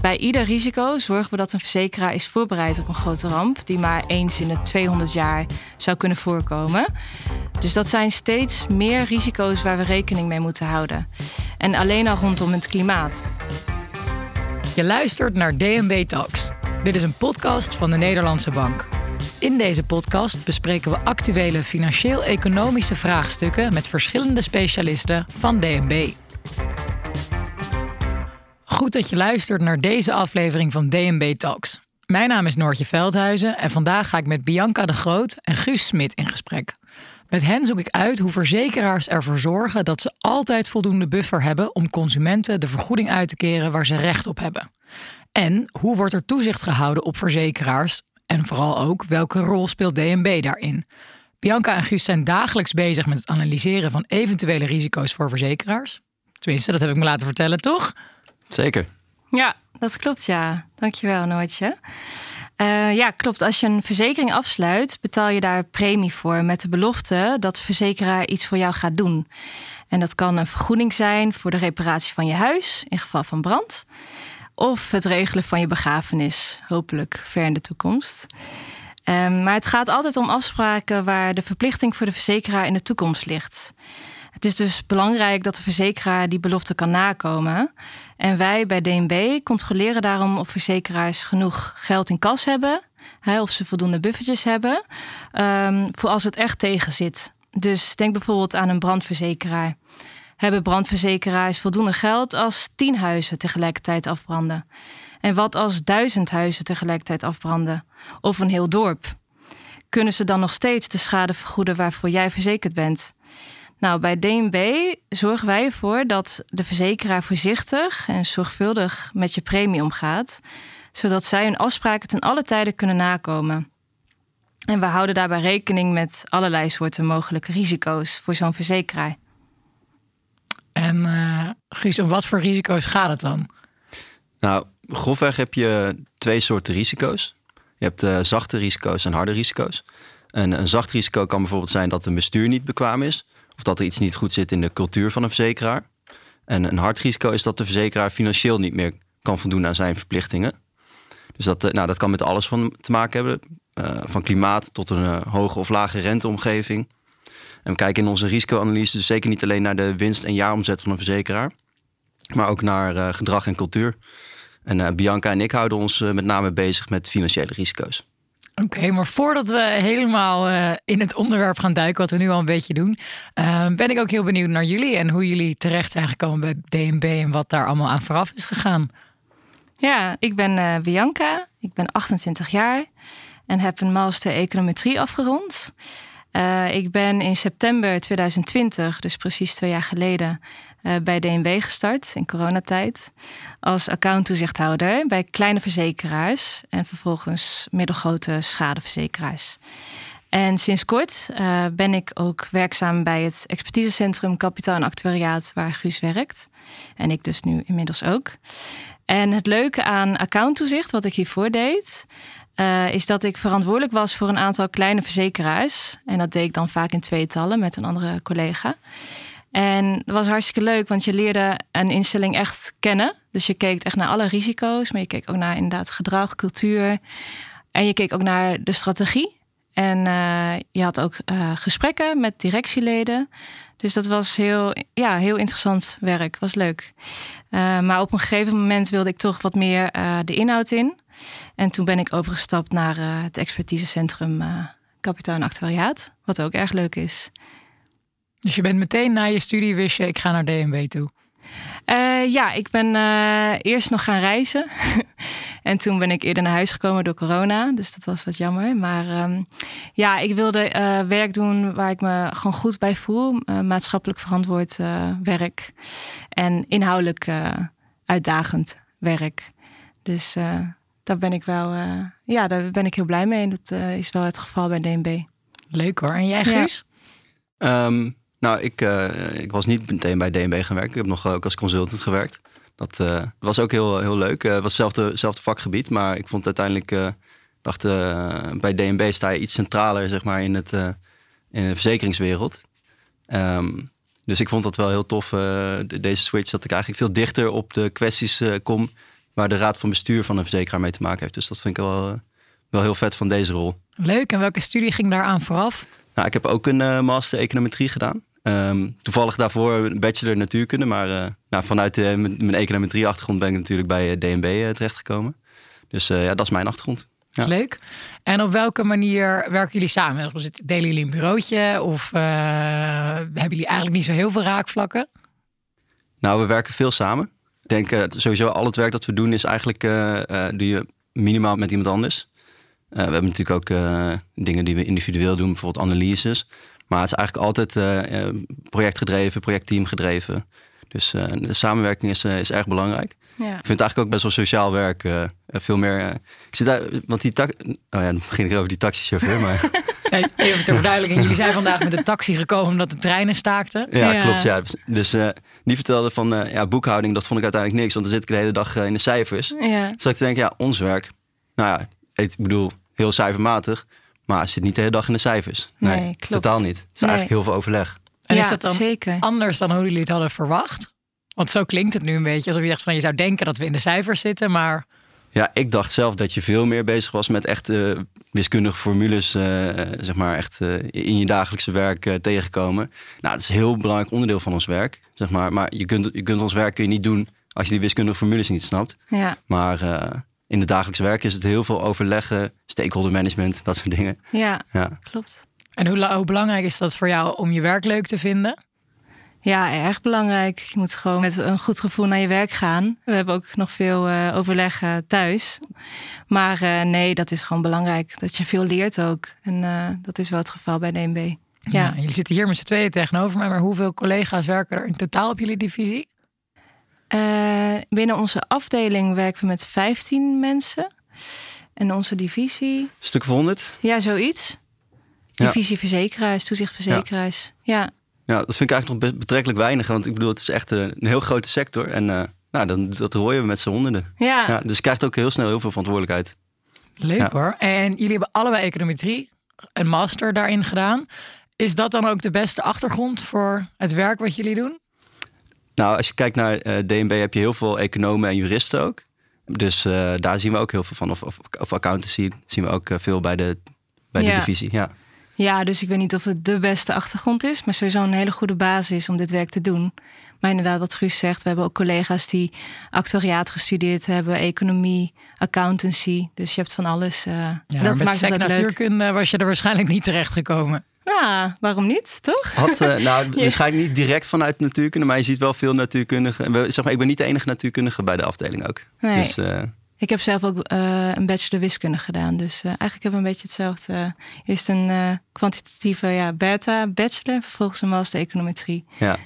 bij ieder risico zorgen we dat een verzekeraar is voorbereid op een grote ramp die maar eens in de 200 jaar zou kunnen voorkomen. Dus dat zijn steeds meer risico's waar we rekening mee moeten houden. En alleen al rondom het klimaat. Je luistert naar DNB Talks. Dit is een podcast van de Nederlandse Bank. In deze podcast bespreken we actuele financieel-economische vraagstukken met verschillende specialisten van DNB. Goed dat je luistert naar deze aflevering van DNB Talks. Mijn naam is Noortje Veldhuizen en vandaag ga ik met Bianca de Groot en Guus Smit in gesprek. Met hen zoek ik uit hoe verzekeraars ervoor zorgen dat ze altijd voldoende buffer hebben om consumenten de vergoeding uit te keren waar ze recht op hebben. En hoe wordt er toezicht gehouden op verzekeraars en vooral ook welke rol speelt DNB daarin? Bianca en Guus zijn dagelijks bezig met het analyseren van eventuele risico's voor verzekeraars. Tenminste, dat heb ik me laten vertellen, toch? Zeker. Ja, dat klopt, ja. Dankjewel, Noortje. Uh, ja, klopt. Als je een verzekering afsluit, betaal je daar premie voor met de belofte dat de verzekeraar iets voor jou gaat doen. En dat kan een vergoeding zijn voor de reparatie van je huis in geval van brand, of het regelen van je begrafenis, hopelijk ver in de toekomst. Um, maar het gaat altijd om afspraken waar de verplichting voor de verzekeraar in de toekomst ligt. Het is dus belangrijk dat de verzekeraar die belofte kan nakomen. En wij bij DNB controleren daarom of verzekeraars genoeg geld in kas hebben, hè, of ze voldoende buffertjes hebben, um, voor als het echt tegen zit. Dus denk bijvoorbeeld aan een brandverzekeraar. Hebben brandverzekeraars voldoende geld als tien huizen tegelijkertijd afbranden? En wat als duizend huizen tegelijkertijd afbranden? Of een heel dorp? Kunnen ze dan nog steeds de schade vergoeden waarvoor jij verzekerd bent? Nou, bij DNB zorgen wij ervoor dat de verzekeraar voorzichtig en zorgvuldig met je premie omgaat, zodat zij hun afspraken ten alle tijde kunnen nakomen. En we houden daarbij rekening met allerlei soorten mogelijke risico's voor zo'n verzekeraar. En uh, Guus, om wat voor risico's gaat het dan? Nou, grofweg heb je twee soorten risico's. Je hebt uh, zachte risico's en harde risico's. En een zacht risico kan bijvoorbeeld zijn dat een bestuur niet bekwaam is of dat er iets niet goed zit in de cultuur van een verzekeraar. En een hard risico is dat de verzekeraar financieel niet meer kan voldoen aan zijn verplichtingen. Dus dat, eh, nou, dat kan met alles van te maken hebben. Uh, van klimaat tot een uh, hoge of lage renteomgeving. En we kijken in onze risicoanalyse dus zeker niet alleen naar de winst en jaaromzet van een verzekeraar. Maar ook naar gedrag en cultuur. En Bianca en ik houden ons met name bezig met financiële risico's. Oké, maar voordat we helemaal uh, in het onderwerp gaan duiken, wat we nu al een beetje doen, uh, ben ik ook heel benieuwd naar jullie en hoe jullie terecht zijn gekomen bij DNB en wat daar allemaal aan vooraf is gegaan. Ja, ik ben uh, Bianca, ik ben 28 jaar en heb een master econometrie afgerond. ik ben in september 2020, dus precies twee jaar geleden, bij DNB gestart in coronatijd. Als accounttoezichthouder bij kleine verzekeraars en vervolgens middelgrote schadeverzekeraars. En sinds kort uh, ben ik ook werkzaam bij het expertisecentrum Kapitaal en Actuariaat, waar Guus werkt. En ik dus nu inmiddels ook. En het leuke aan accounttoezicht, wat ik hiervoor deed, uh, is dat ik verantwoordelijk was voor een aantal kleine verzekeraars. En dat deed ik dan vaak in tweetallen met een andere collega. En dat was hartstikke leuk, want je leerde een instelling echt kennen. Dus je keek echt naar alle risico's, maar je keek ook naar inderdaad gedrag, cultuur. En je keek ook naar de strategie. En uh, je had ook uh, gesprekken met directieleden. Dus dat was heel, ja, heel interessant werk. Was leuk. Uh, maar op een gegeven moment wilde ik toch wat meer de inhoud in. En toen ben ik overgestapt naar het expertisecentrum Kapitaal en Actuariaat. Wat ook erg leuk is. Dus je bent meteen na je studie wist je, ik ga naar DNB toe? Uh, ja, ik ben uh, eerst nog gaan reizen. en toen ben ik eerder naar huis gekomen door corona. Dus dat was wat jammer. Maar um, ja, ik wilde uh, werk doen waar ik me gewoon goed bij voel. maatschappelijk verantwoord werk. En inhoudelijk uitdagend werk. Dus daar ben ik wel, ja, daar ben ik heel blij mee. Dat is wel het geval bij DNB. Leuk hoor. En jij, Guus? Ja. Um, nou, ik, uh, ik was niet meteen bij DNB gaan werken. Ik heb nog ook als consultant gewerkt. Dat uh, was ook heel, heel leuk. Het was hetzelfde, vakgebied, maar ik vond uiteindelijk... dacht, bij DNB sta je iets centraler zeg maar, in, het, in de verzekeringswereld. Um, dus ik vond dat wel heel tof, deze switch. Dat ik eigenlijk veel dichter op de kwesties kom waar de raad van bestuur van een verzekeraar mee te maken heeft. Dus dat vind ik wel, eh, wel heel vet van deze rol. Leuk. En welke studie ging daaraan vooraf? Nou, ik heb ook een master econometrie gedaan. Um, toevallig daarvoor een bachelor natuurkunde. Maar uh, nou, vanuit mijn econometrie-achtergrond ben ik natuurlijk bij DNB terechtgekomen. Dus ja, dat is mijn achtergrond. Ja. Leuk. En op welke manier werken jullie samen? Delen jullie een bureautje of hebben jullie eigenlijk niet zo heel veel raakvlakken? Nou, we werken veel samen. Ik denk uh, sowieso al het werk dat we doen is eigenlijk uh, doe je minimaal met iemand anders. we hebben natuurlijk ook dingen die we individueel doen, bijvoorbeeld analyses. Maar het is eigenlijk altijd projectgedreven, projectteamgedreven. Dus de samenwerking is, is erg belangrijk. Ja. Ik vind het eigenlijk ook best wel sociaal werk. veel meer. ik zit daar, want die tak. Oh ja, dan begin ik over die taxichauffeur. Maar even ter verduidelijking. Jullie zijn vandaag met de taxi gekomen omdat de treinen staakten. Ja, ja. klopt. Ja. Dus uh, die vertelde van ja, boekhouding, dat vond ik uiteindelijk niks. Want dan zit ik de hele dag in de cijfers. Ja. Dus ik denk, ja, ons werk. Nou ja, ik bedoel, heel cijfermatig. Maar het zit niet de hele dag in de cijfers. Nee, nee klopt. totaal niet. Het is nee. eigenlijk heel veel overleg. En ja, is dat dan zeker. anders dan hoe jullie het hadden verwacht? Want zo klinkt het nu een beetje. Alsof je zegt van je zou denken dat we in de cijfers zitten, maar... Ja, ik dacht zelf dat je veel meer bezig was met echt wiskundige formules, uh, zeg maar, echt uh, in je dagelijkse werk uh, tegenkomen. Nou, dat is een heel belangrijk onderdeel van ons werk, zeg maar. Maar je kunt, je kunt ons werk kun je niet doen als je die wiskundige formules niet snapt. Ja. Maar in het dagelijks werk is het heel veel overleggen, stakeholder management, dat soort dingen. Ja, ja. klopt. En hoe, hoe belangrijk is dat voor jou om je werk leuk te vinden? Ja, erg belangrijk. Je moet gewoon met een goed gevoel naar je werk gaan. We hebben ook nog veel uh, overleg thuis. Maar uh, nee, dat is gewoon belangrijk. Dat je veel leert ook. En uh, dat is wel het geval bij DNB. Ja. ja, jullie zitten hier met z'n tweeën tegenover mij. Maar hoeveel collega's werken er in totaal op jullie divisie? Binnen onze afdeling werken we met 15 mensen. En onze divisie... Stuk van 100? Ja, zoiets. Divisie ja. verzekeraars, toezichtverzekeraars. ja. ja. Ja, dat vind ik eigenlijk nog betrekkelijk weinig. Want ik bedoel, het is echt een, heel grote sector. En uh, nou, dan, dat hoor we met z'n honderden. Ja. ja. Dus je krijgt ook heel snel heel veel verantwoordelijkheid. Leuk hoor. En jullie hebben allebei econometrie, een master daarin gedaan. Is dat dan ook de beste achtergrond voor het werk wat jullie doen? Nou, als je kijkt naar uh, eh, DNB heb je heel veel economen en juristen ook. Dus uh, daar zien we ook heel veel van. Of, of, of accountancy zien we ook veel bij de, bij de divisie. Ja. Ja, dus ik weet niet of het de beste achtergrond is, maar sowieso een hele goede basis om dit werk te doen. Maar inderdaad, wat Guus zegt, we hebben ook collega's die actuariaat gestudeerd hebben, economie, accountancy. Dus je hebt van alles. Uh, ja, dat maakt het natuurkunde was je er waarschijnlijk niet terecht gekomen. Ja, waarom niet, toch? Had, uh, nou, waarschijnlijk niet direct vanuit natuurkunde, maar je ziet wel veel natuurkundigen. Zeg maar, ik ben niet de enige natuurkundige bij de afdeling ook. Nee. Dus, uh, ik heb zelf ook uh, een bachelor wiskunde gedaan. Dus eigenlijk hebben we een beetje hetzelfde. Eerst een kwantitatieve ja, beta bachelor, vervolgens een master econometrie. Ja.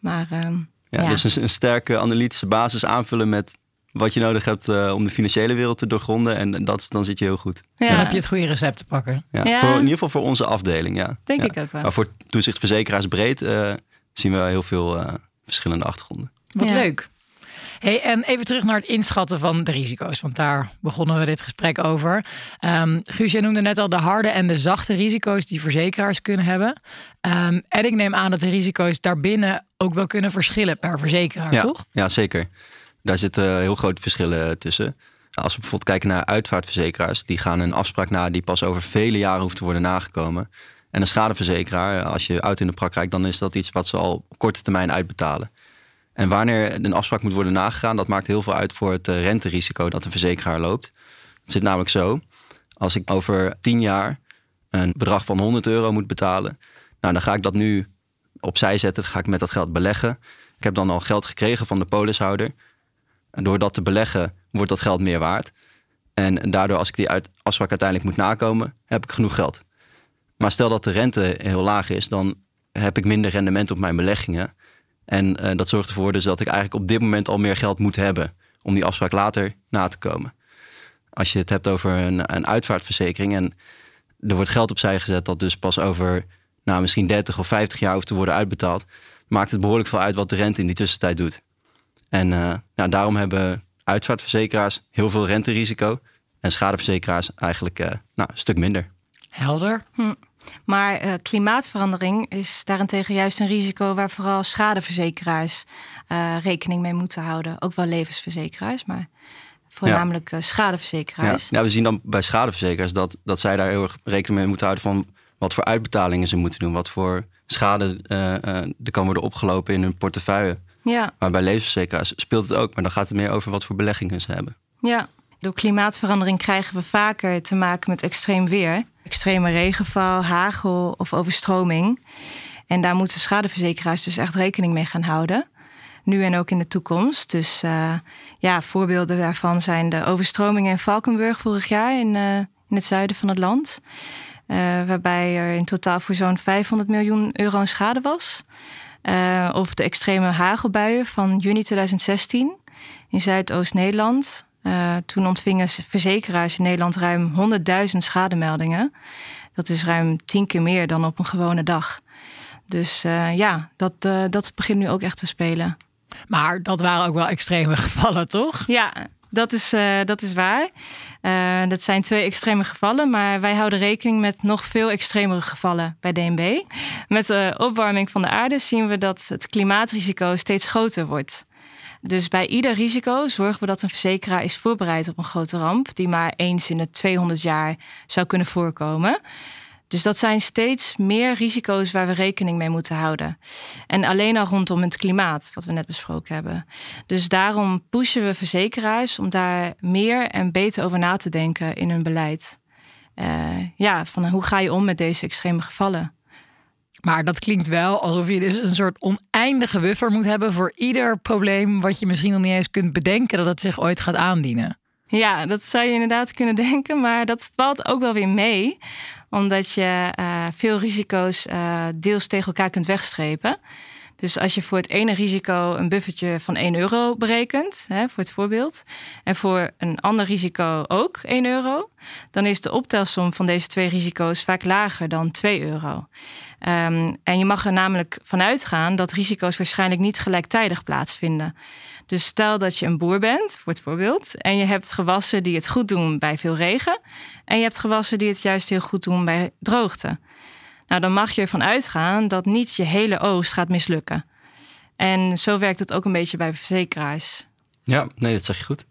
Maar, um, ja, ja, Dus een, een, sterke analytische basis aanvullen met wat je nodig hebt om de financiële wereld te doorgronden. En dat, dan zit je heel goed. Ja. Dan heb je het goede recept te pakken. Ja, Voor, in ieder geval voor onze afdeling, ja. Denk ik ook wel. Maar voor toezichtverzekeraars breed zien we heel veel verschillende achtergronden. Wat leuk. Hey, en even terug naar het inschatten van de risico's, want daar begonnen we dit gesprek over. Um, Guus, jij noemde net al de harde en de zachte risico's die verzekeraars kunnen hebben. Um, en ik neem aan dat de risico's daarbinnen ook wel kunnen verschillen per verzekeraar, ja, toch? Ja, zeker. Daar zitten heel grote verschillen tussen. Als we bijvoorbeeld kijken naar uitvaartverzekeraars, die gaan een afspraak na die pas over vele jaren hoeft te worden nagekomen. En een schadeverzekeraar, als je uit in de praktijk, dan is dat iets wat ze al op korte termijn uitbetalen. En wanneer een afspraak moet worden nagegaan, dat maakt heel veel uit voor het eh, renterisico dat een verzekeraar loopt. Het zit namelijk zo, als ik over 10 jaar een bedrag van 100 euro moet betalen, nou, dan ga ik dat nu opzij zetten, dan ga ik met dat geld beleggen. Ik heb dan al geld gekregen van de polishouder. En door dat te beleggen, wordt dat geld meer waard. En daardoor, als ik die afspraak uiteindelijk moet nakomen, heb ik genoeg geld. Maar stel dat de rente heel laag is, dan heb ik minder rendement op mijn beleggingen. En uh, dat zorgt ervoor dus dat ik eigenlijk op dit moment al meer geld moet hebben om die afspraak later na te komen. Als je het hebt over een, een uitvaartverzekering en er wordt geld opzij gezet dat dus pas over nou, misschien 30 of 50 jaar hoeft te worden uitbetaald, maakt het behoorlijk veel uit wat de rente in die tussentijd doet. En uh, nou, daarom hebben uitvaartverzekeraars heel veel renterisico en schadeverzekeraars eigenlijk uh, nou, een stuk minder. Helder. Hm. Maar uh, klimaatverandering is daarentegen juist een risico waar vooral schadeverzekeraars uh, rekening mee moeten houden. Ook wel levensverzekeraars, maar Voornamelijk ja. schadeverzekeraars. Ja. ja, we zien dan bij schadeverzekeraars dat, dat zij daar heel erg rekening mee moeten houden van wat voor uitbetalingen ze moeten doen, wat voor schade uh, uh, er kan worden opgelopen in hun portefeuille. Ja. Maar bij levensverzekeraars speelt het ook, maar dan gaat het meer over wat voor beleggingen ze hebben. Ja, door klimaatverandering krijgen we vaker te maken met extreem weer. Extreme regenval, hagel of overstroming. En daar moeten schadeverzekeraars dus echt rekening mee gaan houden. Nu en ook in de toekomst. Dus uh, ja, voorbeelden daarvan zijn de overstromingen in Valkenburg vorig jaar in, uh, in het zuiden van het land. Uh, waarbij er in totaal voor zo'n 500 miljoen euro aan schade was. Of de extreme hagelbuien van juni 2016 in Zuidoost-Nederland. toen ontvingen verzekeraars in Nederland ruim 100.000 schademeldingen. Dat is ruim tien keer meer dan op een gewone dag. Dus uh, ja, dat, dat begint nu ook echt te spelen. Maar dat waren ook wel extreme gevallen, toch? Ja, dat is, uh, dat is waar. dat zijn twee extreme gevallen, maar wij houden rekening met nog veel extremere gevallen bij DNB. Met de opwarming van de aarde zien we dat het klimaatrisico steeds groter wordt. Dus bij ieder risico zorgen we dat een verzekeraar is voorbereid op een grote ramp, die maar eens in de 200 jaar zou kunnen voorkomen. Dus dat zijn steeds meer risico's waar we rekening mee moeten houden. En alleen al rondom het klimaat, wat we net besproken hebben. Dus daarom pushen we verzekeraars om daar meer en beter over na te denken in hun beleid. Uh, ja, van hoe ga je om met deze extreme gevallen? Maar dat klinkt wel alsof je dus een soort oneindige buffer moet hebben voor ieder probleem wat je misschien nog niet eens kunt bedenken dat het zich ooit gaat aandienen. Ja, dat zou je inderdaad kunnen denken, maar dat valt ook wel weer mee, omdat je uh, veel risico's uh, deels tegen elkaar kunt wegstrepen. Dus als je voor het ene risico een buffertje van 1 euro berekent, hè, voor het voorbeeld, en voor een ander risico ook 1 euro, dan is de optelsom van deze twee risico's vaak lager dan 2 euro. Um, en je mag er namelijk vanuit gaan dat risico's waarschijnlijk niet gelijktijdig plaatsvinden. Dus stel dat je een boer bent, voor het voorbeeld, en je hebt gewassen die het goed doen bij veel regen, en je hebt gewassen die het juist heel goed doen bij droogte. Nou, dan mag je ervan uitgaan dat niet je hele oogst gaat mislukken. En zo werkt het ook een beetje bij verzekeraars. Ja, nee, dat zeg je goed.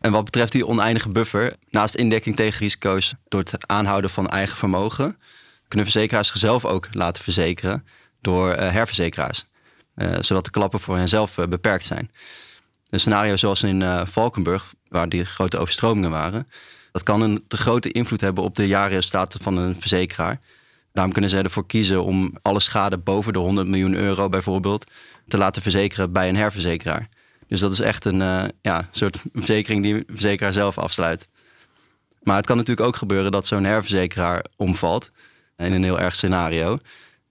En wat betreft die oneindige buffer, naast indekking tegen risico's door het aanhouden van eigen vermogen, kunnen verzekeraars zichzelf ook laten verzekeren door uh, herverzekeraars. Uh, zodat de klappen voor henzelf uh, beperkt zijn. Een scenario zoals in Valkenburg, waar die grote overstromingen waren, dat kan een te grote invloed hebben op de jaarresultaten van een verzekeraar. Daarom kunnen ze ervoor kiezen om alle schade boven de 100 miljoen euro bijvoorbeeld te laten verzekeren bij een herverzekeraar. Dus dat is echt een ja, soort verzekering die een verzekeraar zelf afsluit. Maar het kan natuurlijk ook gebeuren dat zo'n herverzekeraar omvalt in een heel erg scenario.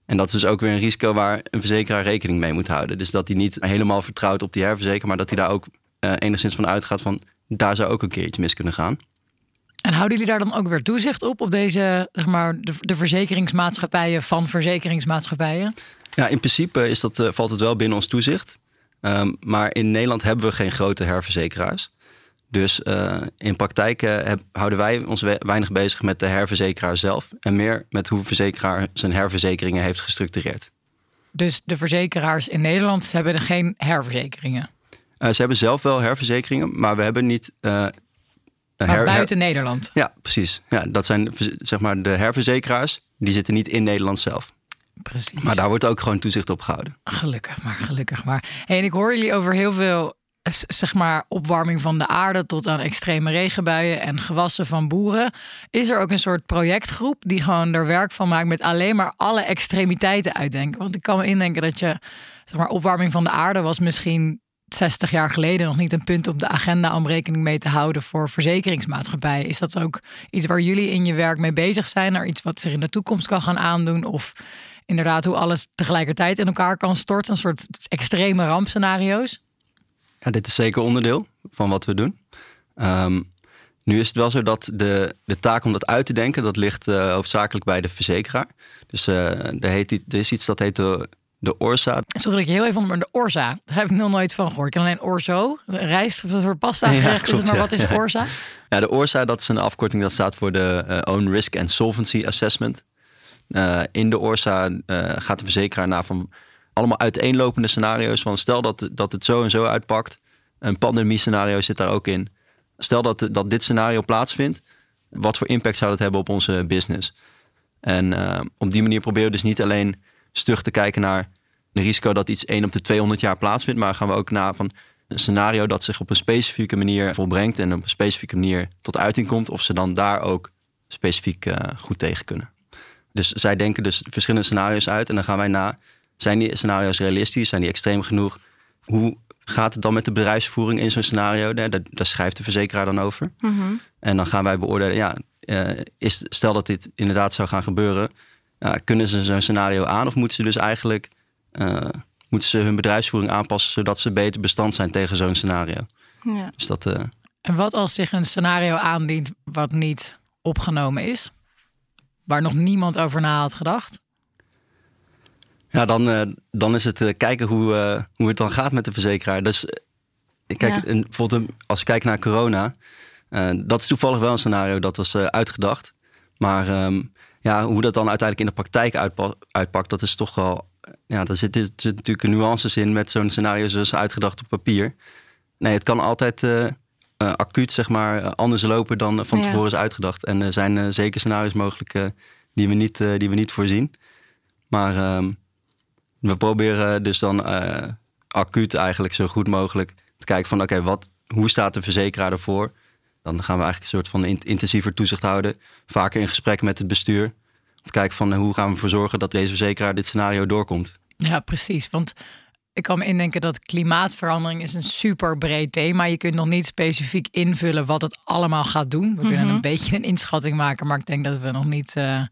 En dat is dus ook weer een risico waar een verzekeraar rekening mee moet houden. Dus dat hij niet helemaal vertrouwt op die herverzekeraar, maar dat hij daar ook uh, enigszins van uitgaat van daar zou ook een keertje mis kunnen gaan. En houden jullie daar dan ook weer toezicht op, op deze, zeg maar, de, de verzekeringsmaatschappijen van verzekeringsmaatschappijen? Ja, in principe is dat, uh, valt het wel binnen ons toezicht. Um, maar in Nederland hebben we geen grote herverzekeraars. Dus uh, in praktijk uh, heb, houden wij ons weinig bezig met de herverzekeraar zelf. En meer met hoe de verzekeraar zijn herverzekeringen heeft gestructureerd. Dus de verzekeraars in Nederland hebben er geen herverzekeringen? ze hebben zelf wel herverzekeringen, maar we hebben niet maar buiten Nederland? Ja, precies. Ja, dat zijn zeg maar de herverzekeraars. Die zitten niet in Nederland zelf. Precies. Maar daar wordt ook gewoon toezicht op gehouden. Gelukkig maar, gelukkig maar. Hey, en ik hoor jullie over heel veel zeg maar opwarming van de aarde tot aan extreme regenbuien en gewassen van boeren. Is er ook een soort projectgroep die gewoon er werk van maakt met alleen maar alle extremiteiten uitdenken? Want ik kan me indenken dat je, zeg maar, opwarming van de aarde was misschien 60 jaar geleden nog niet een punt op de agenda om rekening mee te houden voor verzekeringsmaatschappijen. Is dat ook iets waar jullie in je werk mee bezig zijn? Naar iets wat zich in de toekomst kan gaan aandoen? Of inderdaad hoe alles tegelijkertijd in elkaar kan storten? Een soort extreme rampscenario's? Ja, dit is zeker onderdeel van wat we doen. Um, nu is het wel zo dat de, de taak om dat uit te denken, dat ligt uh, hoofdzakelijk bij de verzekeraar. Dus uh, er, heet, er is iets dat heet de de Orsa. Sorry dat ik heel even onder de Orsa. Daar heb ik nog nooit van gehoord. Ik ken alleen Orzo. Rijst, soort pasta gerecht. Ja, maar wat is Orsa? Ja, de Orsa dat is een afkorting dat staat voor de uh, Own Risk and Solvency Assessment. In de Orsa gaat de verzekeraar naar van allemaal uiteenlopende scenario's. Van stel dat, dat het zo en zo uitpakt. Een pandemie scenario zit daar ook in. stel dat, dat dit scenario plaatsvindt, wat voor impact zou dat hebben op onze business? En uh, op die manier proberen we dus niet alleen stug te kijken naar het risico dat iets 1 op de 200 jaar plaatsvindt, maar gaan we ook naar van een scenario dat zich op een specifieke manier volbrengt en op een specifieke manier tot uiting komt, of ze dan daar ook specifiek uh, goed tegen kunnen. Dus zij denken dus verschillende scenario's uit en dan gaan wij na, zijn die scenario's realistisch, zijn die extreem genoeg? Hoe gaat het dan met de bedrijfsvoering in zo'n scenario? Daar, daar, schrijft de verzekeraar dan over. Mhm. En dan gaan wij beoordelen, ja, uh, is, stel dat dit inderdaad zou gaan gebeuren, uh, kunnen ze zo'n scenario aan of moeten ze dus eigenlijk uh, moeten ze hun bedrijfsvoering aanpassen zodat ze beter bestand zijn tegen zo'n scenario? Ja. Dus dat, en wat als zich een scenario aandient wat niet opgenomen is, waar nog niemand over na had gedacht? Ja, dan, uh, dan is het uh, kijken hoe, uh, hoe het dan gaat met de verzekeraar. Dus kijk, ja. en bijvoorbeeld als we kijken naar corona, dat is toevallig wel een scenario dat was uitgedacht. Maar um, ja, hoe dat dan uiteindelijk in de praktijk uitpa uitpakt, dat is toch wel. Ja, daar zit, zit natuurlijk nuances in met zo'n scenario zoals uitgedacht op papier. Nee, het kan altijd acuut, zeg maar, anders lopen dan van tevoren is uitgedacht. En er zijn zeker scenario's mogelijk die, we niet, die we niet voorzien. Maar um, we proberen dus dan uh, acuut eigenlijk zo goed mogelijk te kijken van oké, wat hoe staat de verzekeraar ervoor? Dan gaan we eigenlijk een soort van intensiever toezicht houden. Vaker in gesprek met het bestuur. Om te kijken van hoe gaan we ervoor zorgen dat deze verzekeraar dit scenario doorkomt. Ja, precies. Want ik kan me indenken dat klimaatverandering is een super breed thema. Je kunt nog niet specifiek invullen wat het allemaal gaat doen. We mm -hmm. kunnen een beetje een inschatting maken, maar ik denk dat we nog niet uh,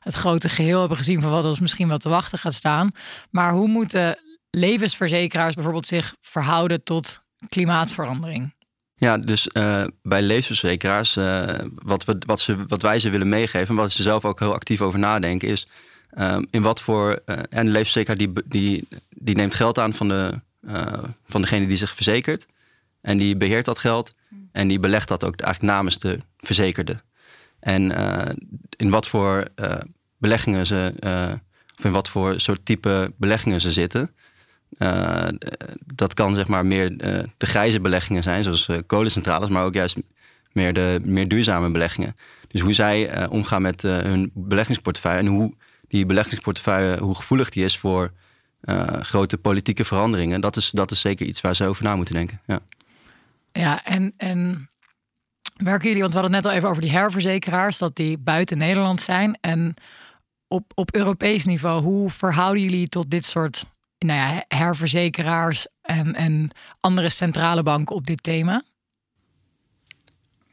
het grote geheel hebben gezien van wat ons misschien wel te wachten gaat staan. Maar hoe moeten levensverzekeraars bijvoorbeeld zich verhouden tot klimaatverandering? Ja, dus uh, bij levensverzekeraars, uh, wat, we, wat, ze, wat wij ze willen meegeven, en wat ze zelf ook heel actief over nadenken, is um, in wat voor. Uh, en de levensverzekeraar die, die, die neemt geld aan van, de, van degene die zich verzekert. En die beheert dat geld en die belegt dat ook eigenlijk namens de verzekerde. En in wat voor beleggingen ze, of in wat voor soort type beleggingen ze zitten. Dat kan zeg maar meer de grijze beleggingen zijn, zoals kolencentrales, maar ook juist meer de meer duurzame beleggingen. Dus hoe zij omgaan met hun beleggingsportefeuille en hoe die beleggingsportefeuille, hoe gevoelig die is voor grote politieke veranderingen, dat is, dat is zeker iets waar ze over na moeten denken. Ja, ja en, en werken jullie, want we hadden het net al even over die herverzekeraars, dat die buiten Nederland zijn. En op, op Europees niveau, hoe verhouden jullie tot dit soort nou ja, herverzekeraars en, en andere centrale banken op dit thema?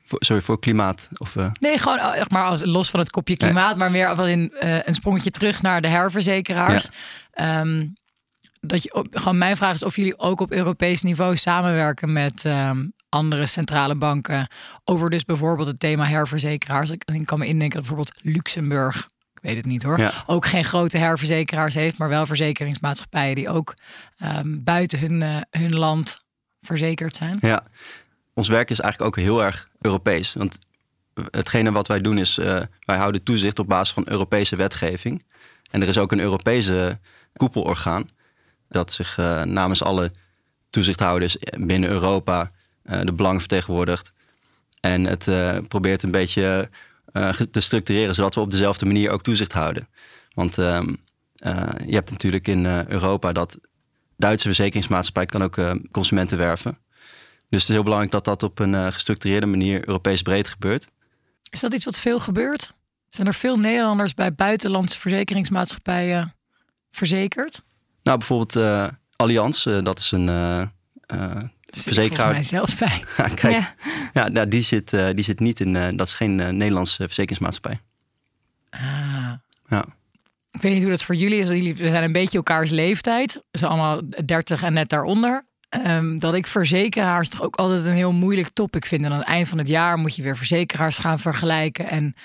Voor, sorry, voor klimaat? Of, uh... Nee, gewoon echt maar als, los van het kopje klimaat, nee. maar meer als in uh, een sprongetje terug naar de herverzekeraars. Ja. Um, dat je, gewoon mijn vraag is of jullie ook op Europees niveau samenwerken met um, andere centrale banken over dus bijvoorbeeld het thema herverzekeraars. Ik, ik kan me indenken dat bijvoorbeeld Luxemburg ik weet het niet hoor. Ja. Ook geen grote herverzekeraars heeft, maar wel verzekeringsmaatschappijen die ook um, buiten hun, uh, hun land verzekerd zijn. Ja, ons werk is eigenlijk ook heel erg Europees. Want hetgene wat wij doen is, uh, wij houden toezicht op basis van Europese wetgeving. En er is ook een Europese koepelorgaan dat zich uh, namens alle toezichthouders binnen Europa de belangen vertegenwoordigt. En het probeert een beetje te structureren, zodat we op dezelfde manier ook toezicht houden. Want uh, je hebt natuurlijk in Europa dat Duitse verzekeringsmaatschappij kan ook consumenten werven. Dus het is heel belangrijk dat dat op een gestructureerde manier Europees breed gebeurt. Is dat iets wat veel gebeurt? Zijn er veel Nederlanders bij buitenlandse verzekeringsmaatschappijen verzekerd? Nou, bijvoorbeeld Allianz, dat is een verzekeraar. mij zelfs bij. ja, kijk, ja. ja nou, die, zit, uh, die zit niet in. Uh, dat is geen uh, Nederlandse verzekeringsmaatschappij. Ah. Ja. Ik weet niet hoe dat voor jullie is. Jullie zijn een beetje elkaars leeftijd. Ze allemaal 30 en net daaronder. Um, dat ik verzekeraars toch ook altijd een heel moeilijk topic vind. En aan het eind van het jaar moet je weer verzekeraars gaan vergelijken. En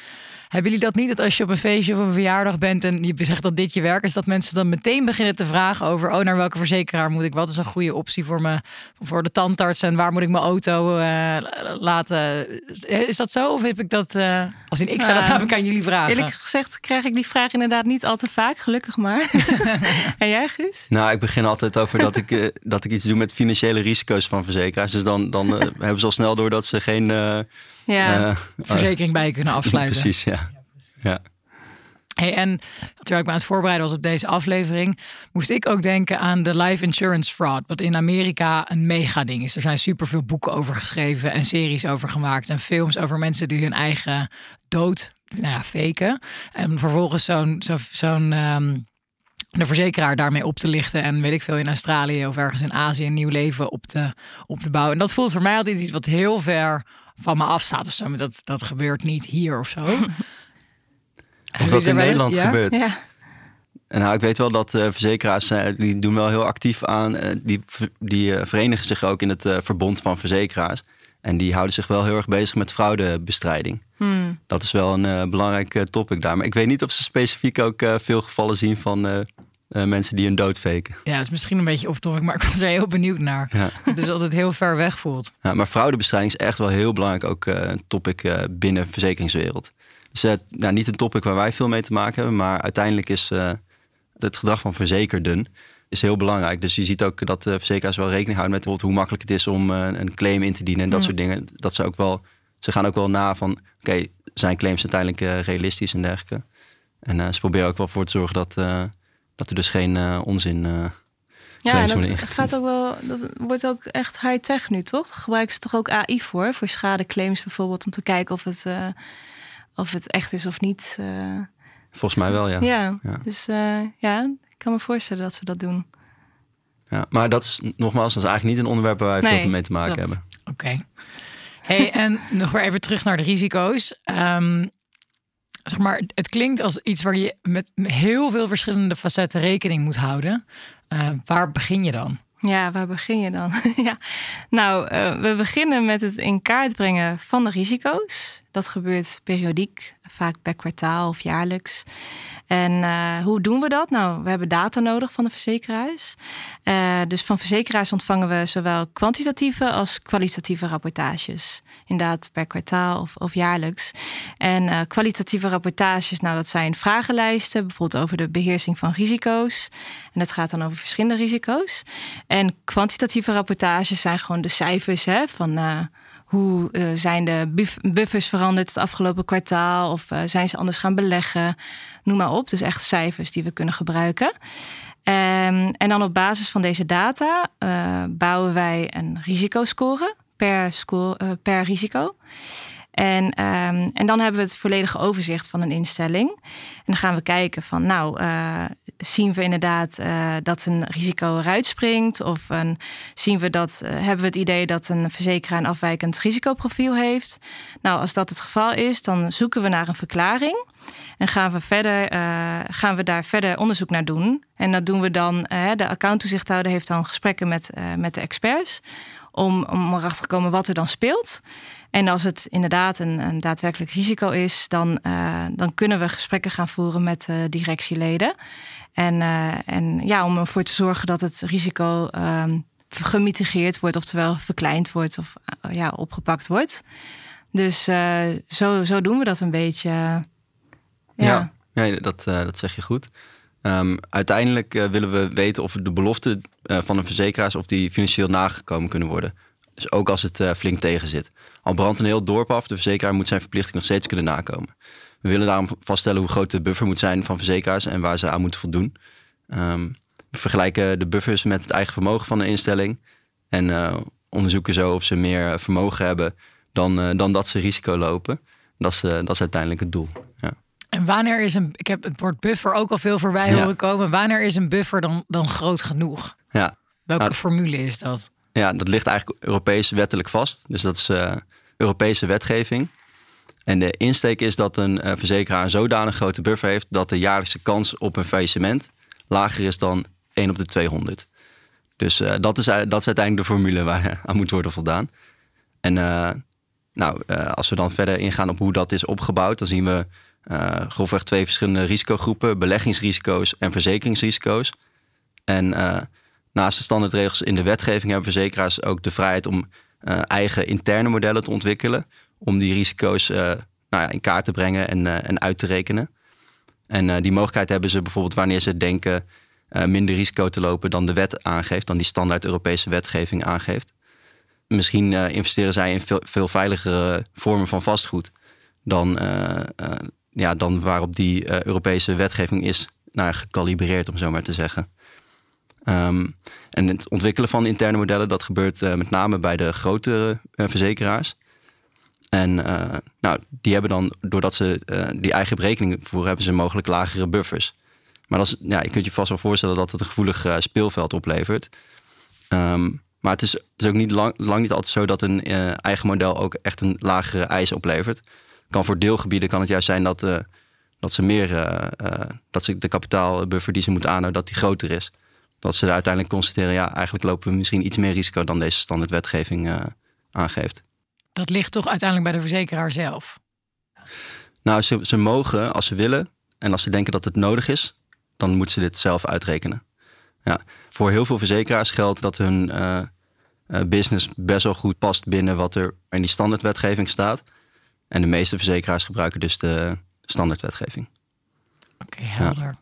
hebben jullie dat niet? Dat als je op een feestje of een verjaardag bent en je zegt dat dit je werk is, dat mensen dan meteen beginnen te vragen over: oh, naar welke verzekeraar moet ik? Wat is een goede optie voor, me, voor de tandarts en waar moet ik mijn auto uh, laten? Is dat zo? Of heb ik dat. Uh, als in ik zou dat namelijk aan jullie vragen? Eerlijk gezegd krijg ik die vraag inderdaad niet al te vaak, gelukkig maar. en jij, Guus? Nou, ik begin altijd over dat ik, uh, dat ik iets doe met financiële risico's van verzekeraars. Dus dan, dan eh, hebben ze al snel door dat ze geen eh, Ja. eh, Verzekering bij je kunnen afsluiten. precies, ja. Ja. Hey, en terwijl ik me aan het voorbereiden was op deze aflevering, moest ik ook denken aan de life insurance fraud, wat in Amerika een mega ding is. Er zijn superveel boeken over geschreven en series over gemaakt en films over mensen die hun eigen dood nou ja, faken. En vervolgens zo'n zo, ehm, de verzekeraar daarmee op te lichten en weet ik veel in Australië of ergens in Azië een nieuw leven op te, op te bouwen. En dat voelt voor mij altijd iets wat heel ver van me of zo. Maar dat, dat gebeurt niet hier of zo. Of dat in Nederland Ja? gebeurt. ja. En nou, ik weet wel dat eh, verzekeraars eh, die doen wel heel actief aan. eh, die die verenigen zich ook in het verbond van verzekeraars. En die houden zich wel heel erg bezig met fraudebestrijding. Hmm. Dat is wel een belangrijk topic daar. Maar ik weet niet of ze specifiek ook veel gevallen zien van mensen die hun dood faken. Ja, het is misschien een beetje off-topic, maar ik was er heel benieuwd naar. Ja. Het is altijd heel ver weg voelt. Ja, maar fraudebestrijding is echt wel heel belangrijk, ook een topic binnen de verzekeringswereld. Dus nou, niet een topic waar wij veel mee te maken hebben, maar uiteindelijk is eh, het gedrag van verzekerden is heel belangrijk. Dus je ziet ook dat de verzekeraars wel rekening houden met bijvoorbeeld hoe makkelijk het is om eh, een claim in te dienen en dat Ja. soort dingen. Dat ze ook wel, ze gaan ook wel na van, oké, zijn claims uiteindelijk eh, realistisch en dergelijke. En ze proberen ook wel voor te zorgen dat, dat er dus geen onzin. Ja, dat gaat ook wel. Dat wordt ook echt high-tech nu, toch? Gebruiken ze toch ook AI voor? Voor schadeclaims bijvoorbeeld, om te kijken of het, of het echt is of niet. eh. volgens mij wel, ja. ja. Ja. dus eh, ja, ik kan me voorstellen dat ze dat doen. Ja, maar dat is nogmaals, dat is eigenlijk niet een onderwerp waar wij Nee, veel mee te maken klopt. hebben. Oké. Hey, en nog weer even terug naar de risico's. Ehm, zeg maar, het klinkt als iets waar je met heel veel verschillende facetten rekening moet houden. Eh, waar begin je dan? Ja, waar begin je dan? ja. Nou, eh, we beginnen met het in kaart brengen van de risico's. Dat gebeurt periodiek, vaak per kwartaal of jaarlijks. En eh, hoe doen we dat? Nou, we hebben data nodig van de verzekeraars. Eh, dus van verzekeraars ontvangen we zowel kwantitatieve als kwalitatieve rapportages. Inderdaad, per kwartaal of, of jaarlijks. En eh, kwalitatieve rapportages, nou, dat zijn vragenlijsten, bijvoorbeeld over de beheersing van risico's. En dat gaat dan over verschillende risico's. En kwantitatieve rapportages zijn gewoon de cijfers hè, van hoe eh, zijn de buff- buffers veranderd het afgelopen kwartaal of eh, zijn ze anders gaan beleggen, noem maar op. Dus echt cijfers die we kunnen gebruiken. Ehm, en dan op basis van deze data eh, bouwen wij een risicoscore per, score, per risico. En, ehm, en dan hebben we het volledige overzicht van een instelling. En dan gaan we kijken van, nou, eh, zien we inderdaad eh, dat een risico eruit springt? Of een, zien we dat, eh, hebben we het idee dat een verzekeraar een afwijkend risicoprofiel heeft? Nou, als dat het geval is, dan zoeken we naar een verklaring. En gaan we, verder, gaan we daar verder onderzoek naar doen. En dat doen we dan, eh, de accounttoezichthouder heeft dan gesprekken met, met de experts. Om, om erachter te komen wat er dan speelt. En als het inderdaad een, een daadwerkelijk risico is, dan, eh, dan kunnen we gesprekken gaan voeren met de directieleden. En, eh, en ja, om ervoor te zorgen dat het risico ehm, gemitigeerd wordt, oftewel verkleind wordt of eh, ja, opgepakt wordt. Dus eh, zo, zo doen we dat een beetje. ja. Ja, dat, eh, dat zeg je goed. Ehm, uiteindelijk eh, willen we weten of de beloften eh, van de verzekeraars of die financieel nagekomen kunnen worden. Dus ook als het eh, flink tegen zit. Al brandt een heel dorp af, de verzekeraar moet zijn verplichting nog steeds kunnen nakomen. We willen daarom vaststellen hoe groot de buffer moet zijn van verzekeraars en waar ze aan moeten voldoen. Ehm, we vergelijken de buffers met het eigen vermogen van de instelling. En onderzoeken zo of ze meer vermogen hebben dan, dan dat ze risico lopen. Dat is, dat is uiteindelijk het doel. En wanneer is een, ik heb het woord buffer ook al veel voorbij Ja. horen komen. Wanneer is een buffer dan, dan groot genoeg? Ja, Welke Nou, formule is dat? Ja, dat ligt eigenlijk Europees wettelijk vast. Dus dat is eh, Europese wetgeving. En de insteek is dat een eh, verzekeraar een zodanig grote buffer heeft dat de jaarlijkse kans op een faillissement lager is dan 1 op de 200. Dus eh, dat, is, dat is uiteindelijk de formule waar aan moet worden voldaan. En nou, als we dan verder ingaan op hoe dat is opgebouwd, dan zien we eh, grofweg twee verschillende risicogroepen: beleggingsrisico's en verzekeringsrisico's. En eh, naast de standaardregels in de wetgeving hebben verzekeraars ook de vrijheid om eh, eigen interne modellen te ontwikkelen. Om die risico's nou ja, in kaart te brengen en, en uit te rekenen. En die mogelijkheid hebben ze bijvoorbeeld wanneer ze denken minder risico te lopen dan de wet aangeeft, dan die standaard Europese wetgeving aangeeft. Misschien investeren zij in veel, veel veiligere vormen van vastgoed dan, ja, dan waarop die Europese wetgeving is naar gekalibreerd, om zo maar te zeggen. Ehm, en het ontwikkelen van interne modellen, dat gebeurt met name bij de grotere verzekeraars. En nou, die hebben dan, doordat ze die eigen berekening voeren, hebben ze mogelijk lagere buffers. Maar dat is, ja, je kunt je vast wel voorstellen dat het een gevoelig speelveld oplevert. Um, maar het is, is ook niet lang, lang niet altijd zo dat een eigen model ook echt een lagere eis oplevert. Kan voor deelgebieden kan het juist zijn dat, dat ze meer, dat ze de kapitaalbuffer die ze moeten aanhouden, dat die groter is. Dat ze uiteindelijk constateren, ja, eigenlijk lopen we misschien iets meer risico dan deze standaardwetgeving aangeeft. Dat ligt toch uiteindelijk bij de verzekeraar zelf? Nou, ze, ze mogen als ze willen en als ze denken dat het nodig is, dan moeten ze dit zelf uitrekenen. Ja, voor heel veel verzekeraars geldt dat hun uh, business best wel goed past binnen wat er in die standaardwetgeving staat. En de meeste verzekeraars gebruiken dus de standaardwetgeving. Oké, helder.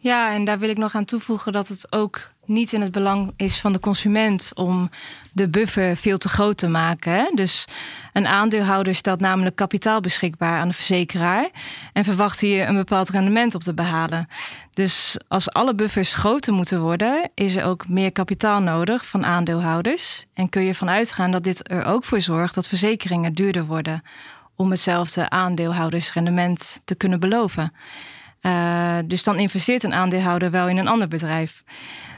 Ja, en daar wil ik nog aan toevoegen dat het ook niet in het belang is van de consument om de buffer veel te groot te maken. Dus een aandeelhouder stelt namelijk kapitaal beschikbaar aan de verzekeraar en verwacht hier een bepaald rendement op te behalen. Dus als alle buffers groter moeten worden, is er ook meer kapitaal nodig van aandeelhouders. En kun je ervan uitgaan dat dit er ook voor zorgt dat verzekeringen duurder worden om hetzelfde aandeelhoudersrendement te kunnen beloven. Uh, dus dan investeert een aandeelhouder wel in een ander bedrijf.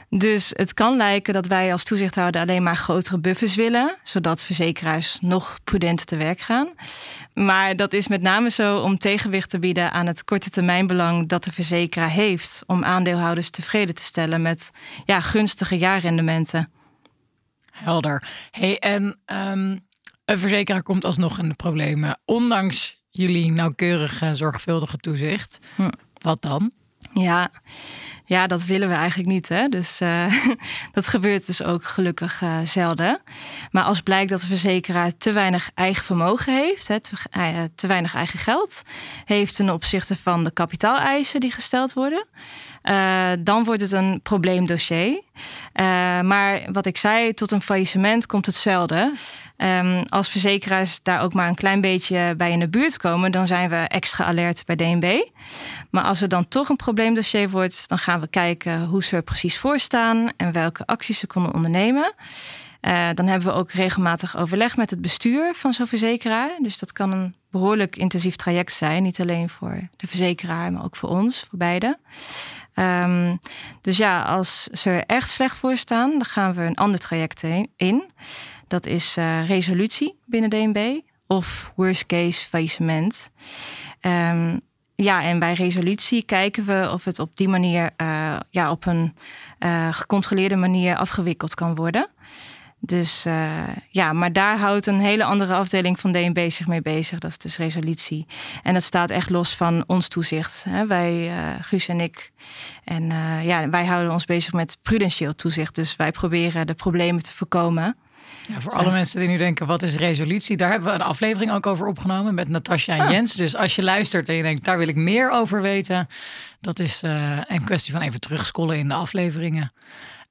Dus het kan lijken dat wij als toezichthouder alleen maar grotere buffers willen, zodat verzekeraars nog prudenter te werk gaan. Maar dat is met name zo om tegenwicht te bieden aan het korte termijnbelang dat de verzekeraar heeft om aandeelhouders tevreden te stellen met ja, gunstige jaarrendementen. Helder. Hey, en um, een verzekeraar komt alsnog in de problemen, ondanks jullie nauwkeurige, zorgvuldige toezicht. Hm. Wat dan? Ja, ja, dat willen we eigenlijk niet. Hè? Dus uh, dat gebeurt dus ook gelukkig uh, zelden. Maar als blijkt dat de verzekeraar te weinig eigen vermogen heeft, hè, te, uh, te, weinig eigen geld heeft ten opzichte van de kapitaaleisen die gesteld worden, dan wordt het een probleemdossier. maar wat ik zei, tot een faillissement komt het zelden. Um, als verzekeraars daar ook maar een klein beetje bij in de buurt komen, dan zijn we extra alert bij DNB. Maar als er dan toch een probleemdossier wordt, dan gaan we kijken hoe ze er precies voor staan en welke acties ze konden ondernemen. Uh, dan hebben we ook regelmatig overleg met het bestuur van zo'n verzekeraar. Dus dat kan een behoorlijk intensief traject zijn. Niet alleen voor de verzekeraar, maar ook voor ons, voor beide. Um, dus ja, als ze er echt slecht voor staan, dan gaan we een ander traject in. Dat is uh, resolutie binnen DNB of worst case faillissement. Um, ja, en bij resolutie kijken we of het op die manier, uh, ja, op een uh, gecontroleerde manier afgewikkeld kan worden. Dus ja, maar daar houdt een hele andere afdeling van DNB zich mee bezig. Dat is dus resolutie. En dat staat echt los van ons toezicht. Hè. Wij, Guus en ik. En ja, wij houden ons bezig met prudentieel toezicht. Dus wij proberen de problemen te voorkomen. Ja, voor alle mensen die nu denken, wat is resolutie? Daar hebben we een aflevering ook over opgenomen met Natasja en ah. Jens. Dus als je luistert en je denkt, daar wil ik meer over weten. Dat is uh, een kwestie van even terugscrollen in de afleveringen.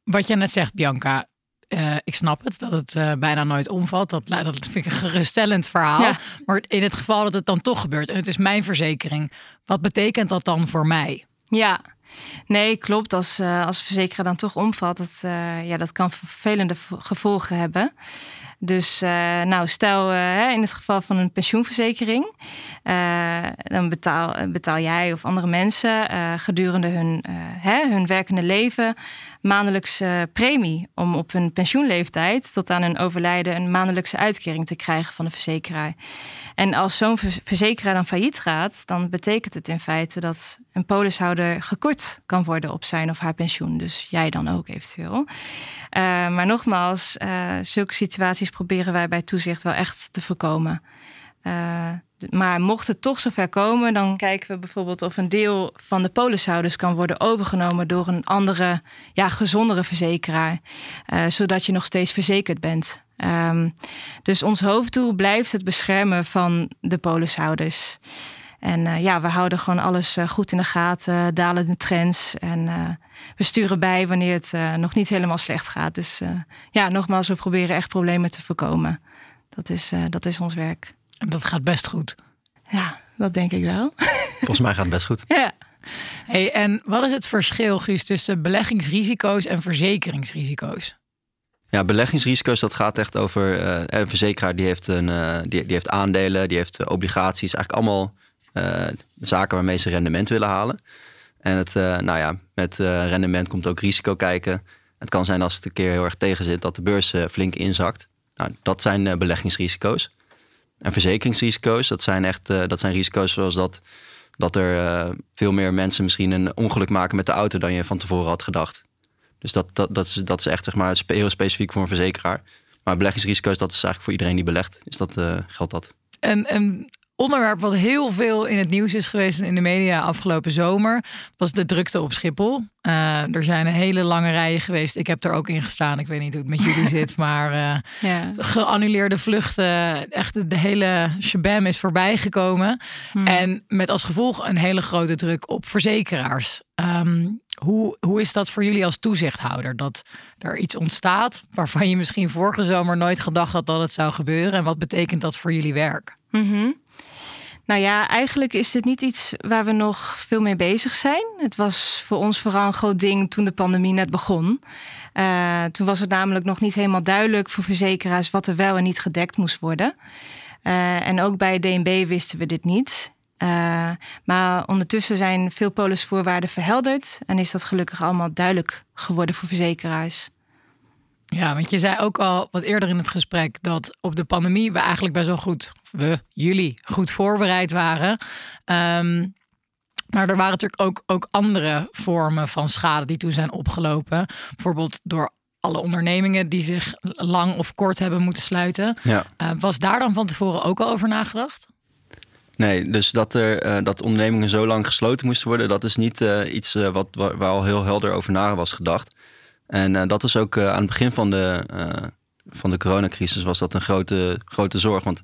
Wat je net zegt, Bianca. Uh, ik snap het, dat het uh, bijna nooit omvalt. Dat, dat vind ik een geruststellend verhaal. Ja. Maar in het geval dat het dan toch gebeurt en het is mijn verzekering. Wat betekent dat dan voor mij? Ja, Nee, klopt. Als, uh, als verzekeraar dan toch omvalt, dat, uh, ja, dat kan vervelende gevolgen hebben. Dus uh, nou, stel in het geval van een pensioenverzekering, dan betaal, betaal jij of andere mensen gedurende hun, hè, hun werkende leven maandelijkse premie om op hun pensioenleeftijd tot aan hun overlijden een maandelijkse uitkering te krijgen van de verzekeraar. En als zo'n verzekeraar dan failliet gaat, dan betekent het in feite dat een polishouder gekort kan worden op zijn of haar pensioen. Dus jij dan ook eventueel. Uh, maar nogmaals, uh, zulke situaties proberen wij bij toezicht wel echt te voorkomen. Uh, maar mocht het toch zover komen, dan kijken we bijvoorbeeld of een deel van de polishouders kan worden overgenomen door een andere, ja, gezondere verzekeraar. Uh, zodat je nog steeds verzekerd bent. Um, dus ons hoofddoel blijft het beschermen van de polishouders. En uh, ja, we houden gewoon alles uh, goed in de gaten, dalen de trends. En we sturen bij wanneer het nog niet helemaal slecht gaat. Dus ja, nogmaals, we proberen echt problemen te voorkomen. Dat is, dat is ons werk. En dat gaat best goed. Ja, dat denk ik wel. Volgens mij gaat het best goed. ja. Hey, en wat is het verschil, Guus, tussen beleggingsrisico's en verzekeringsrisico's? Ja, beleggingsrisico's, dat gaat echt over. Uh, een verzekeraar die heeft, een, uh, die, die heeft aandelen, die heeft obligaties. Eigenlijk allemaal uh, zaken waarmee ze rendement willen halen. En het, nou ja, met rendement komt ook risico kijken. Het kan zijn als het een keer heel erg tegen zit dat de beurs flink inzakt. Nou, dat zijn beleggingsrisico's. En verzekeringsrisico's, dat zijn echt dat zijn risico's zoals dat, dat er veel meer mensen misschien een ongeluk maken met de auto dan je van tevoren had gedacht. Dus dat, dat, dat, is, dat is echt zeg maar, heel specifiek voor een verzekeraar. Maar beleggingsrisico's, dat is eigenlijk voor iedereen die belegt. Dus dat uh, geldt dat. En, een onderwerp wat heel veel in het nieuws is geweest in de media afgelopen zomer, was de drukte op Schiphol. Uh, er zijn een hele lange rijen geweest. Ik heb er ook in gestaan. Ik weet niet hoe het met jullie zit, maar uh, ja. geannuleerde vluchten. Echt de hele shabam is voorbij gekomen. Hmm. En met als gevolg een hele grote druk op verzekeraars. Um, hoe, hoe is dat voor jullie als toezichthouder? Dat er iets ontstaat waarvan je misschien vorige zomer nooit gedacht had dat het zou gebeuren. En wat betekent dat voor jullie werk? Mm Nou ja, eigenlijk is dit niet iets waar we nog veel mee bezig zijn. Het was voor ons vooral een groot ding toen de pandemie net begon. Uh, toen was het namelijk nog niet helemaal duidelijk voor verzekeraars wat er wel en niet gedekt moest worden. Uh, en ook bij DNB wisten we dit niet. Uh, maar ondertussen zijn veel polisvoorwaarden verhelderd en is dat gelukkig allemaal duidelijk geworden voor verzekeraars. Ja, want je zei ook al wat eerder in het gesprek dat op de pandemie we eigenlijk best wel goed, we, jullie, goed voorbereid waren. Um, maar er waren natuurlijk ook, ook andere vormen van schade die toen zijn opgelopen. Bijvoorbeeld door alle ondernemingen die zich lang of kort hebben moeten sluiten. Ja. Uh, was daar dan van tevoren ook al over nagedacht? Nee, dus dat, er, uh, dat ondernemingen zo lang gesloten moesten worden, dat is niet uh, iets uh, wat, waar, waar, al heel helder over na was gedacht. En dat is ook aan het begin van de, van de coronacrisis was dat een grote, grote zorg. Want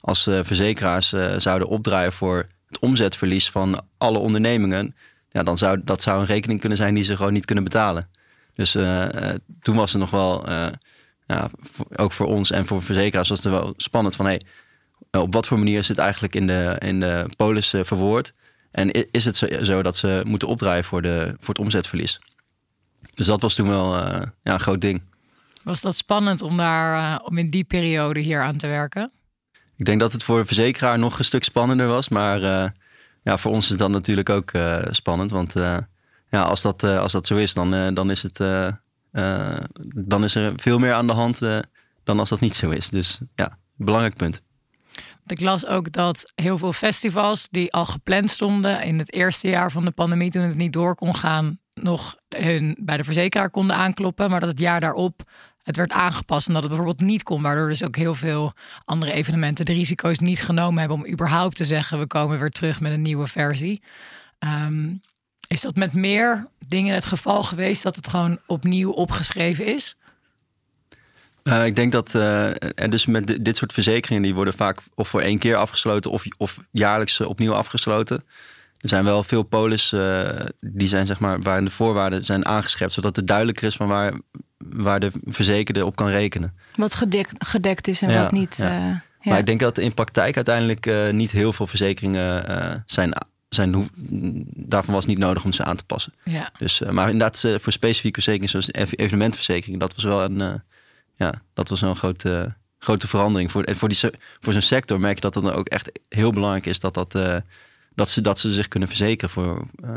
als verzekeraars zouden opdraaien voor het omzetverlies van alle ondernemingen, ja, dan zou dat zou een rekening kunnen zijn die ze gewoon niet kunnen betalen. Dus toen was het nog wel, ja, ook voor ons en voor verzekeraars was het wel spannend van hey, eh, op wat voor manier is het eigenlijk in de, in de polis verwoord? En is het zo, dat ze moeten opdraaien voor, de, voor het omzetverlies? Dus dat was toen wel uh, ja, een groot ding. Was dat spannend om, daar, om in die periode hier aan te werken? Ik denk dat het voor de verzekeraar nog een stuk spannender was. Maar ja, voor ons is dat natuurlijk ook spannend. Want ja, als, dat, als dat zo is, dan, dan, is het, dan is er veel meer aan de hand dan als dat niet zo is. Dus ja, belangrijk punt. Ik las ook dat heel veel festivals die al gepland stonden in het eerste jaar van de pandemie, toen het niet door kon gaan, nog hun bij de verzekeraar konden aankloppen. Maar dat het jaar daarop het werd aangepast en dat het bijvoorbeeld niet kon. Waardoor dus ook heel veel andere evenementen de risico's niet genomen hebben om überhaupt te zeggen we komen weer terug met een nieuwe versie. Ehm, is dat met meer dingen het geval geweest dat het gewoon opnieuw opgeschreven is? Uh, ik denk dat, uh, en dus met dit soort verzekeringen, die worden vaak of voor één keer afgesloten of, of jaarlijks eh, opnieuw afgesloten. Er zijn wel veel polis uh, die zijn, zeg maar, waarin de voorwaarden zijn aangeschept, zodat het duidelijker is van waar, waar de verzekerde op kan rekenen. Wat gedekt, gedekt is en wat niet. Ja. ja. Maar ik denk dat in praktijk uiteindelijk niet heel veel verzekeringen zijn zijn, daarvan was het niet nodig om ze aan te passen. Ja. Dus, maar inderdaad, voor specifieke verzekeringen zoals evenementverzekering, dat was wel een, ja, dat was een grote, grote verandering. Voor, en voor, die, voor zo'n sector merk je dat het dan ook echt heel belangrijk is dat, dat, dat, ze, dat ze zich kunnen verzekeren. Voor, uh,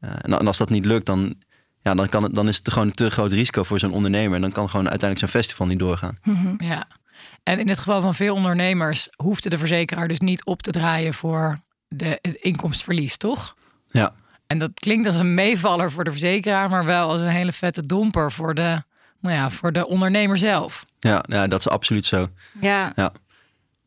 uh, en als dat niet lukt, dan, ja, dan, kan het, dan is het gewoon een te groot risico voor zo'n ondernemer. En dan kan gewoon uiteindelijk zo'n festival niet doorgaan. Mm Ja. En in het geval van veel ondernemers hoefde de verzekeraar dus niet op te draaien voor de, het inkomstverlies, toch? Ja. En dat klinkt als een meevaller voor de verzekeraar, maar wel als een hele vette domper voor de nou ja, voor de ondernemer zelf. Ja, ja dat is absoluut zo. Ja. Ja,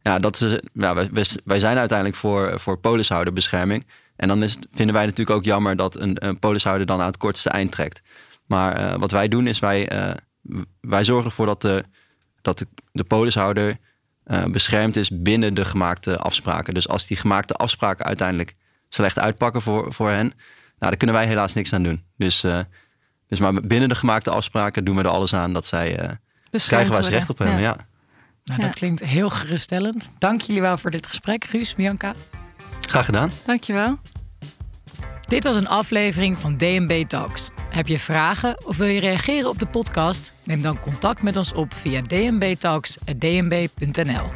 ja, dat is, ja wij, wij zijn uiteindelijk voor, voor polishouderbescherming. En dan is, vinden wij natuurlijk ook jammer dat een, een polishouder dan aan het kortste eind trekt. Maar uh, wat wij doen is wij, uh, wij zorgen ervoor dat de, dat de, de polishouder eh, beschermd is binnen de gemaakte afspraken. Dus als die gemaakte afspraken uiteindelijk slecht uitpakken voor, voor hen, nou, daar kunnen wij helaas niks aan doen. Dus, dus maar binnen de gemaakte afspraken doen we er alles aan dat zij krijgen waar ze recht op hebben. Ja. Nou, dat klinkt heel geruststellend. Dank jullie wel voor dit gesprek, Guus, Bianca. Graag gedaan. Dankjewel. Dit was een aflevering van DNB Talks. Heb je vragen of wil je reageren op de podcast? Neem dan contact met ons op via dnbtalks.dnb.nl.